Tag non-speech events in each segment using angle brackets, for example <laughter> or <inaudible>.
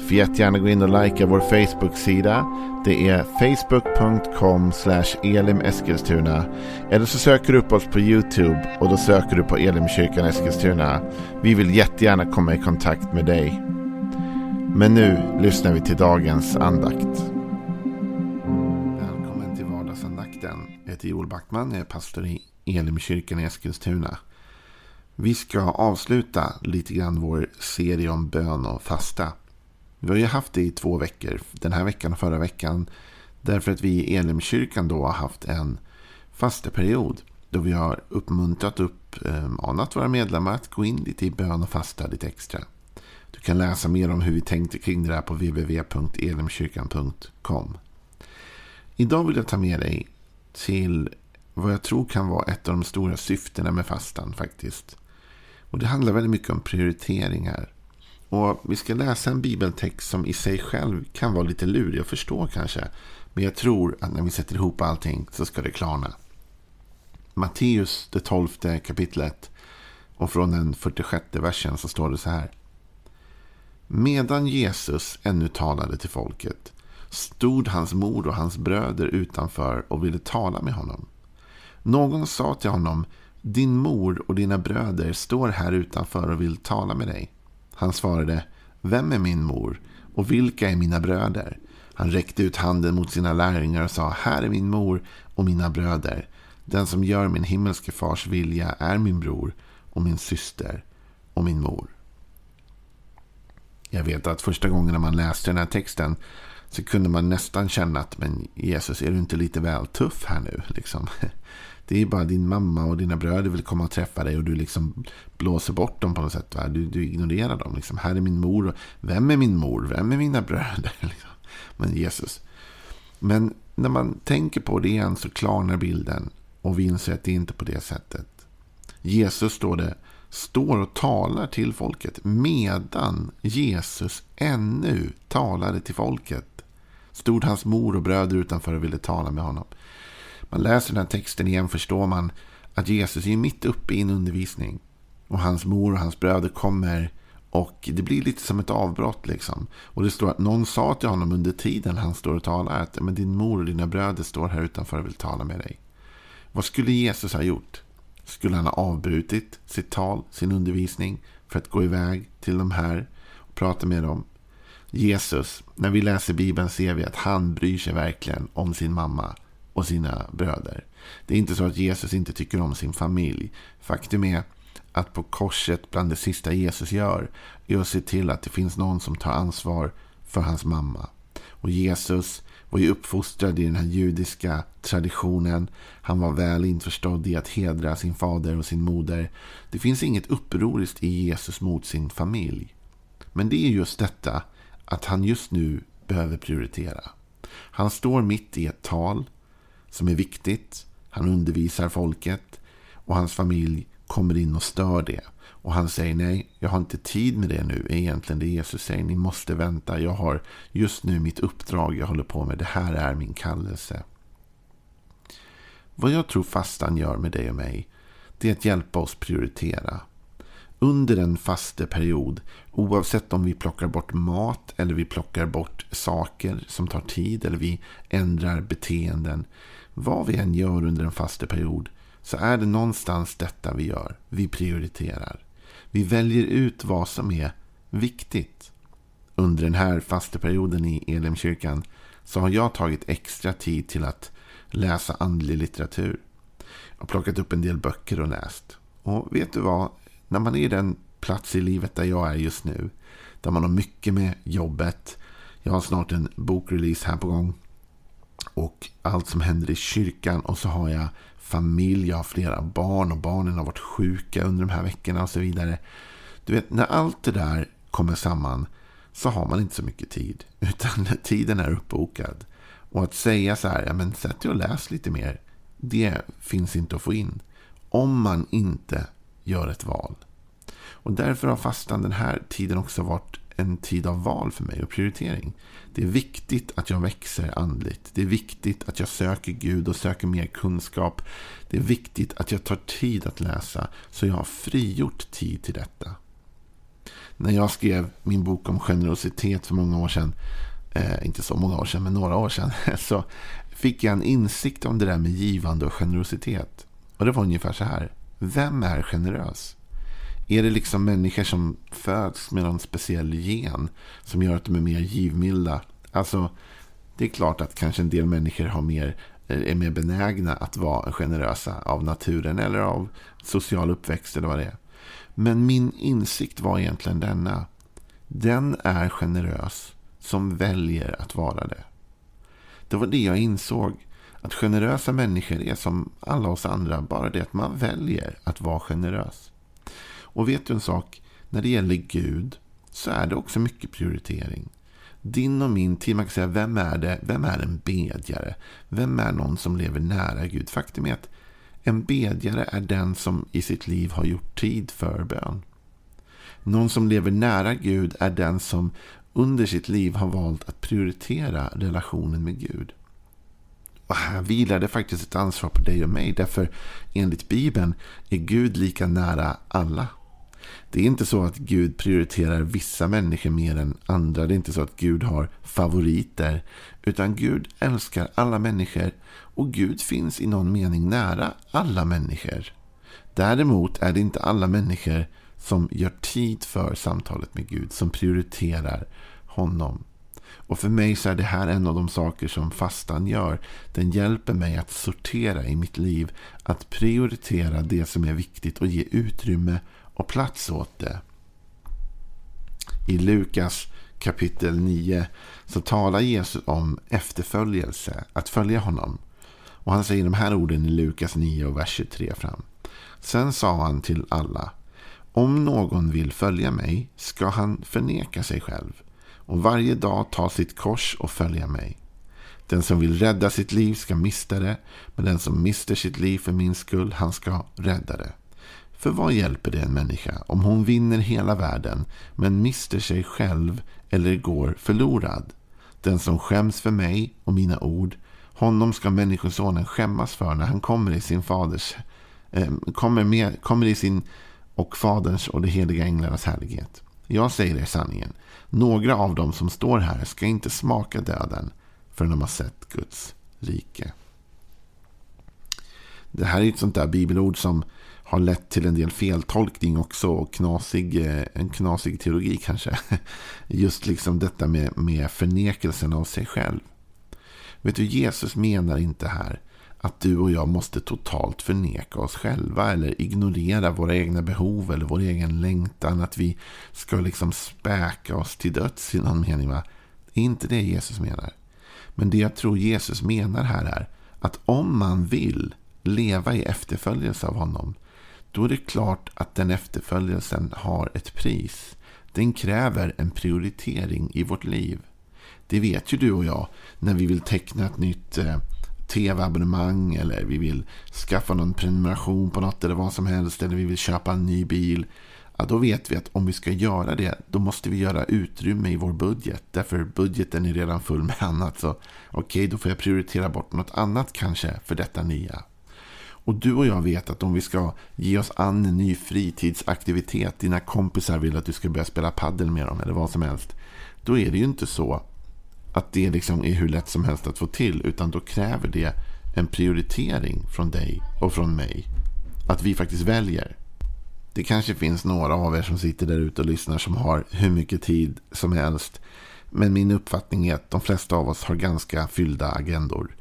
Får jättegärna gå in och likea vår Facebook-sida. Det är facebook.com elimeskilstuna. Eller så söker du upp oss på YouTube och då söker du på Elimkyrkan Eskilstuna. Vi vill jättegärna komma i kontakt med dig. Men nu lyssnar vi till dagens andakt. Välkommen till vardagsandakten. Jag heter Joel Backman, jag är pastor i Elimkyrkan i Eskilstuna. Vi ska avsluta lite grann vår serie om bön och fasta. Vi har ju haft det i två veckor. Den här veckan och förra veckan. Därför att vi i Elimkyrkan då har haft en fasteperiod. Då vi har uppmuntrat upp, uppmanat anat våra medlemmar att gå in lite i bön och fasta lite extra. Du kan läsa mer om hur vi tänkte kring det där på www.elimkyrkan.com. Idag vill jag ta med dig till vad jag tror kan vara ett av de stora syftena med fastan faktiskt. Och det handlar väldigt mycket om prioriteringar. Och Vi ska läsa en bibeltext som i sig själv kan vara lite lurig att förstå kanske. Men jag tror att när vi sätter ihop allting så ska det klarna. Matteus, det tolfte kapitlet. Och från den 46 versen så står det så här. Medan Jesus ännu talade till folket stod hans mor och hans bröder utanför och ville tala med honom. Någon sa till honom, din mor och dina bröder står här utanför och vill tala med dig. Han svarade, vem är min mor och vilka är mina bröder? Han räckte ut handen mot sina lärjungar och sa, här är min mor och mina bröder. Den som gör min himmelske fars vilja är min bror och min syster och min mor. Jag vet att första gången när man läste den här texten så kunde man nästan känna att men Jesus, är du inte lite väl tuff här nu? <laughs> Liksom. Det är bara din mamma och dina bröder vill komma och träffa dig och du liksom blåser bort dem på något sätt. Va? Du, du ignorerar dem. Liksom. Här är min mor. Vem är min mor? Vem är mina bröder? <laughs> Liksom. Men Jesus. Men när man tänker på det igen så klarnar bilden och vi inser att det inte är på det sättet. Jesus står det står och talar till folket medan Jesus ännu talade till folket. Stod hans mor och bröder utanför och ville tala med honom man läser den här texten igen förstår man att Jesus är mitt uppe i en undervisning. Och hans mor och hans bröder kommer och det blir lite som ett avbrott. liksom. Och det står att någon sa till honom under tiden han står och talar att Men din mor och dina bröder står här utanför och vill tala med dig. Vad skulle Jesus ha gjort? Skulle han ha avbrutit sitt tal, sin undervisning för att gå iväg till de här och prata med dem? Jesus, när vi läser Bibeln ser vi att han bryr sig verkligen om sin mamma och sina bröder. Det är inte så att Jesus inte tycker om sin familj. Faktum är att på korset, bland det sista Jesus gör, är att se till att det finns någon som tar ansvar för hans mamma. Och Jesus var ju uppfostrad i den här judiska traditionen. Han var väl införstådd i att hedra sin fader och sin moder. Det finns inget upproriskt i Jesus mot sin familj. Men det är just detta att han just nu behöver prioritera. Han står mitt i ett tal som är viktigt. Han undervisar folket och hans familj kommer in och stör det. Och han säger nej, jag har inte tid med det nu. Egentligen det Jesus säger, ni måste vänta. Jag har just nu mitt uppdrag jag håller på med. Det här är min kallelse. Vad jag tror fastan gör med dig och mig, det är att hjälpa oss prioritera. Under en fasteperiod, oavsett om vi plockar bort mat eller vi plockar bort saker som tar tid eller vi ändrar beteenden, vad vi än gör under en fasteperiod så är det någonstans detta vi gör. Vi prioriterar. Vi väljer ut vad som är viktigt. Under den här fasteperioden i Elimkyrkan så har jag tagit extra tid till att läsa andlig litteratur. Jag har plockat upp en del böcker och läst. Och vet du vad? När man är i den plats i livet där jag är just nu. Där man har mycket med jobbet. Jag har snart en bokrelease här på gång och allt som händer i kyrkan. Och så har jag familj, jag har flera barn och barnen har varit sjuka under de här veckorna och så vidare. Du vet, när allt det där kommer samman så har man inte så mycket tid. <laughs> Utan tiden är uppbokad. Och att säga så här, ja men sätt dig och läs lite mer. Det finns inte att få in. Om man inte gör ett val. Och därför har fastan den här tiden också varit en tid av val för mig och prioritering. Det är viktigt att jag växer andligt. Det är viktigt att jag söker Gud och söker mer kunskap. Det är viktigt att jag tar tid att läsa så jag har frigjort tid till detta. När jag skrev min bok om generositet för många år sedan, eh, inte så många år sedan men några år sedan, <laughs> så fick jag en insikt om det där med givande och generositet. Och det var ungefär så här. Vem är generös? Är det liksom människor som föds med någon speciell gen som gör att de är mer givmilda? Alltså, det är klart att kanske en del människor har mer, eh, är mer benägna att vara generösa av naturen eller av social uppväxt eller vad det är. Men min insikt var egentligen denna. Den är generös som väljer att vara det. Det var det jag insåg. Att generösa människor är som alla oss andra. Bara det att man väljer att vara generös. Och vet du en sak? När det gäller Gud så är det också mycket prioritering. Din och min tid, man kan säga, vem är det? Vem är en bedjare? Vem är någon som lever nära Gud? Faktum är att en bedjare är den som i sitt liv har gjort tid för bön. Någon som lever nära Gud är den som under sitt liv har valt att prioritera relationen med Gud. Och här vilar det faktiskt ett ansvar på dig och mig. Därför enligt Bibeln är Gud lika nära alla. Det är inte så att Gud prioriterar vissa människor mer än andra. Det är inte så att Gud har favoriter. Utan Gud älskar alla människor. Och Gud finns i någon mening nära alla människor. Däremot är det inte alla människor som gör tid för samtalet med Gud. Som prioriterar honom. Och för mig så är det här en av de saker som fastan gör. Den hjälper mig att sortera i mitt liv. Att prioritera det som är viktigt och ge utrymme och plats åt det. I Lukas kapitel 9 så talar Jesus om efterföljelse, att följa honom. Och han säger de här orden i Lukas 9 och vers 23 fram. Sen sa han till alla. Om någon vill följa mig ska han förneka sig själv och varje dag ta sitt kors och följa mig. Den som vill rädda sitt liv ska mista det, men den som mister sitt liv för min skull, han ska rädda det. För vad hjälper det en människa om hon vinner hela världen men mister sig själv eller går förlorad? Den som skäms för mig och mina ord, honom ska Människosonen skämmas för när han kommer i sin faders, eh, kommer, med, kommer i sin och faderns och de heliga änglarnas härlighet. Jag säger er sanningen. Några av dem som står här ska inte smaka döden förrän de har sett Guds rike. Det här är ett sånt där bibelord som har lett till en del feltolkning också och knasig, eh, en knasig teologi kanske. <laughs> Just liksom detta med, med förnekelsen av sig själv. Vet du, Jesus menar inte här att du och jag måste totalt förneka oss själva eller ignorera våra egna behov eller vår egen längtan. Att vi ska liksom späka oss till döds i någon mening. Va? Det är inte det Jesus menar. Men det jag tror Jesus menar här är att om man vill leva i efterföljelse av honom då är det klart att den efterföljelsen har ett pris. Den kräver en prioritering i vårt liv. Det vet ju du och jag när vi vill teckna ett nytt eh, tv-abonnemang eller vi vill skaffa någon prenumeration på något eller vad som helst eller vi vill köpa en ny bil. Ja, då vet vi att om vi ska göra det då måste vi göra utrymme i vår budget. Därför budgeten är redan full med annat. Så okej, okay, då får jag prioritera bort något annat kanske för detta nya. Och du och jag vet att om vi ska ge oss an en ny fritidsaktivitet, dina kompisar vill att du ska börja spela paddel med dem eller vad som helst. Då är det ju inte så att det liksom är hur lätt som helst att få till. Utan då kräver det en prioritering från dig och från mig. Att vi faktiskt väljer. Det kanske finns några av er som sitter där ute och lyssnar som har hur mycket tid som helst. Men min uppfattning är att de flesta av oss har ganska fyllda agendor.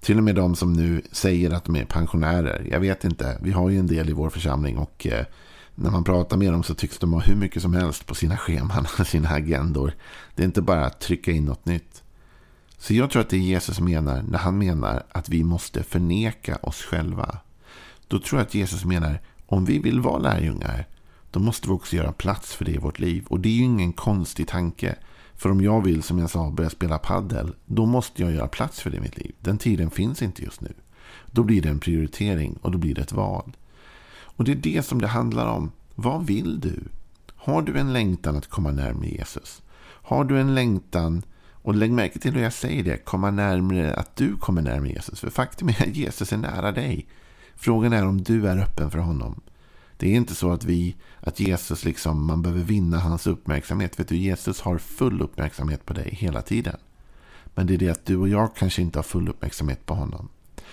Till och med de som nu säger att de är pensionärer. Jag vet inte. Vi har ju en del i vår församling och eh, när man pratar med dem så tycks de ha hur mycket som helst på sina scheman, och <laughs> sina agendor. Det är inte bara att trycka in något nytt. Så jag tror att det är Jesus menar när han menar att vi måste förneka oss själva. Då tror jag att Jesus menar om vi vill vara lärjungar då måste vi också göra plats för det i vårt liv. Och det är ju ingen konstig tanke. För om jag vill, som jag sa, börja spela paddel, då måste jag göra plats för det i mitt liv. Den tiden finns inte just nu. Då blir det en prioritering och då blir det ett val. Och det är det som det handlar om. Vad vill du? Har du en längtan att komma närmare Jesus? Har du en längtan, och lägg märke till hur jag säger det, komma närmare att du kommer närmare Jesus. För faktum är att Jesus är nära dig. Frågan är om du är öppen för honom. Det är inte så att vi, att Jesus liksom, man behöver vinna hans uppmärksamhet. Vet du, Jesus har full uppmärksamhet på dig hela tiden. Men det är det att du och jag kanske inte har full uppmärksamhet på honom.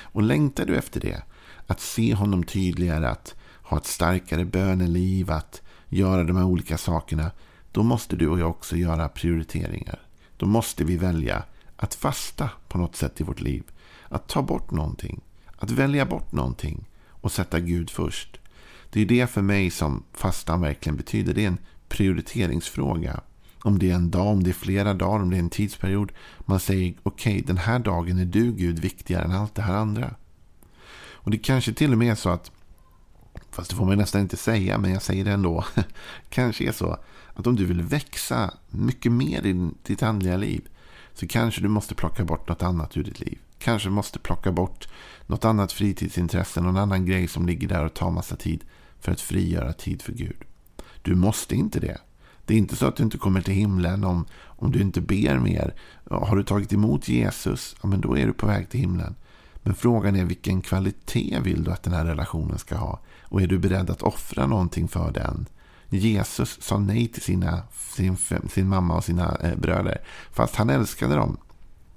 Och längtar du efter det, att se honom tydligare, att ha ett starkare böneliv, att göra de här olika sakerna, då måste du och jag också göra prioriteringar. Då måste vi välja att fasta på något sätt i vårt liv. Att ta bort någonting. Att välja bort någonting och sätta Gud först. Det är det för mig som fastan verkligen betyder. Det är en prioriteringsfråga. Om det är en dag, om det är flera dagar, om det är en tidsperiod. Man säger okej, okay, den här dagen är du Gud viktigare än allt det här andra. Och det kanske till och med är så att, fast det får man nästan inte säga, men jag säger det ändå. <laughs> kanske är så att om du vill växa mycket mer i ditt andliga liv så kanske du måste plocka bort något annat ur ditt liv. Kanske måste plocka bort något annat fritidsintresse, någon annan grej som ligger där och tar massa tid för att frigöra tid för Gud. Du måste inte det. Det är inte så att du inte kommer till himlen om, om du inte ber mer. Har du tagit emot Jesus, ja, men då är du på väg till himlen. Men frågan är vilken kvalitet vill du att den här relationen ska ha? Och är du beredd att offra någonting för den? Jesus sa nej till sina, sin, sin mamma och sina eh, bröder. Fast han älskade dem.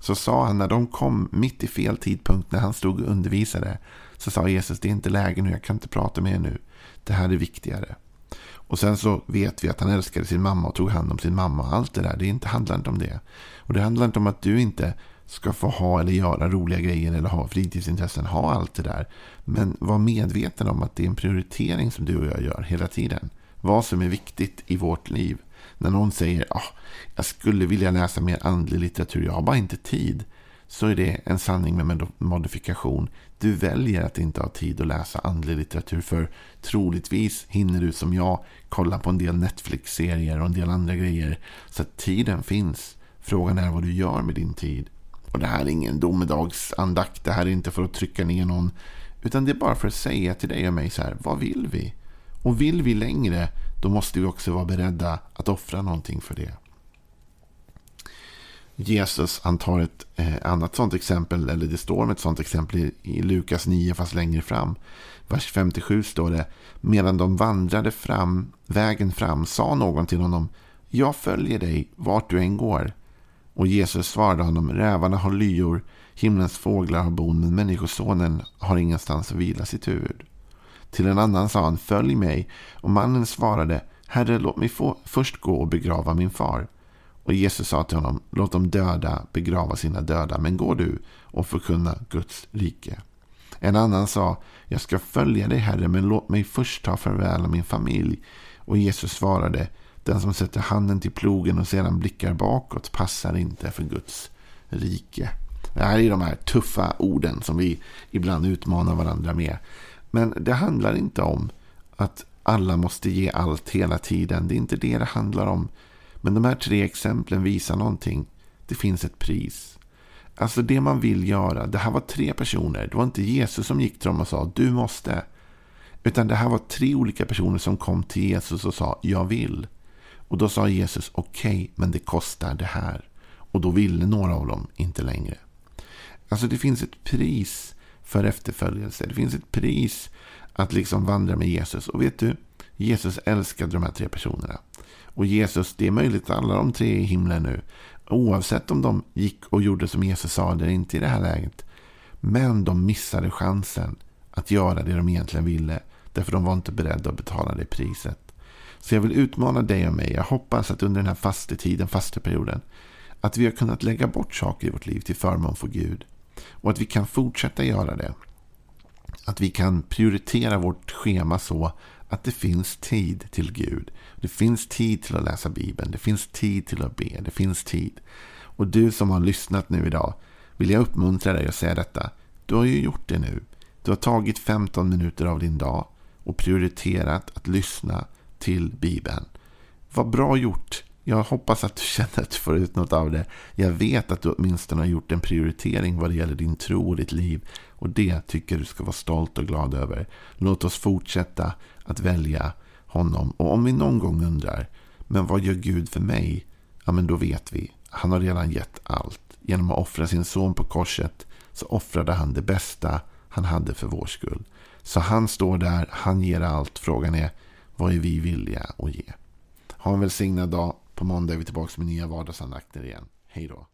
Så sa han när de kom mitt i fel tidpunkt när han stod och undervisade. Så sa Jesus det är inte läge nu, jag kan inte prata med er nu. Det här är viktigare. Och sen så vet vi att han älskade sin mamma och tog hand om sin mamma. och Allt det där, det inte, handlar inte om det. Och det handlar inte om att du inte ska få ha eller göra roliga grejer eller ha fritidsintressen. Ha allt det där. Men var medveten om att det är en prioritering som du och jag gör hela tiden. Vad som är viktigt i vårt liv. När någon säger att oh, jag skulle vilja läsa mer andlig litteratur, jag har bara inte tid. Så är det en sanning med modifikation. Du väljer att inte ha tid att läsa andlig litteratur för troligtvis hinner du som jag kolla på en del Netflix-serier och en del andra grejer. Så att tiden finns. Frågan är vad du gör med din tid. Och det här är ingen domedagsandakt. Det här är inte för att trycka ner någon. Utan det är bara för att säga till dig och mig så här. Vad vill vi? Och vill vi längre. Då måste vi också vara beredda att offra någonting för det. Jesus han tar ett eh, annat sånt exempel. Eller det står om ett sånt exempel i, i Lukas 9 fast längre fram. Vers 57 står det. Medan de vandrade fram, vägen fram sa någon till honom. Jag följer dig vart du än går. Och Jesus svarade honom, rävarna har lyor, himlens fåglar har bon, men människosonen har ingenstans att vila sitt huvud. Till en annan sa han, följ mig. Och mannen svarade, Herre, låt mig få först gå och begrava min far. Och Jesus sa till honom, låt de döda begrava sina döda, men gå du och förkunna Guds rike. En annan sa, jag ska följa dig, Herre, men låt mig först ta farväl av min familj. Och Jesus svarade, den som sätter handen till plogen och sedan blickar bakåt passar inte för Guds rike. Det här är de här tuffa orden som vi ibland utmanar varandra med. Men det handlar inte om att alla måste ge allt hela tiden. Det är inte det det handlar om. Men de här tre exemplen visar någonting. Det finns ett pris. Alltså det man vill göra. Det här var tre personer. Det var inte Jesus som gick till dem och sa du måste. Utan det här var tre olika personer som kom till Jesus och sa jag vill. Och då sa Jesus okej, okay, men det kostar det här. Och då ville några av dem inte längre. Alltså det finns ett pris för efterföljelse. Det finns ett pris att liksom vandra med Jesus. Och vet du, Jesus älskade de här tre personerna. Och Jesus, det är möjligt att alla de tre är i himlen nu. Oavsett om de gick och gjorde som Jesus sa eller inte i det här läget. Men de missade chansen att göra det de egentligen ville. Därför de var inte beredda att betala det priset. Så jag vill utmana dig och mig. Jag hoppas att under den här fastetiden, fasteperioden, att vi har kunnat lägga bort saker i vårt liv till förmån för Gud. Och att vi kan fortsätta göra det. Att vi kan prioritera vårt schema så att det finns tid till Gud. Det finns tid till att läsa Bibeln. Det finns tid till att be. Det finns tid. Och du som har lyssnat nu idag vill jag uppmuntra dig att säga detta. Du har ju gjort det nu. Du har tagit 15 minuter av din dag och prioriterat att lyssna till Bibeln. Vad bra gjort. Jag hoppas att du känner att du får ut något av det. Jag vet att du åtminstone har gjort en prioritering vad det gäller din tro och ditt liv. Och det tycker du ska vara stolt och glad över. Låt oss fortsätta att välja honom. Och om vi någon gång undrar, men vad gör Gud för mig? Ja, men då vet vi. Han har redan gett allt. Genom att offra sin son på korset så offrade han det bästa han hade för vår skull. Så han står där, han ger allt. Frågan är, vad är vi villiga att ge? Ha en välsignad dag. På måndag är vi tillbaka med nya vardagsandakter igen. Hej då.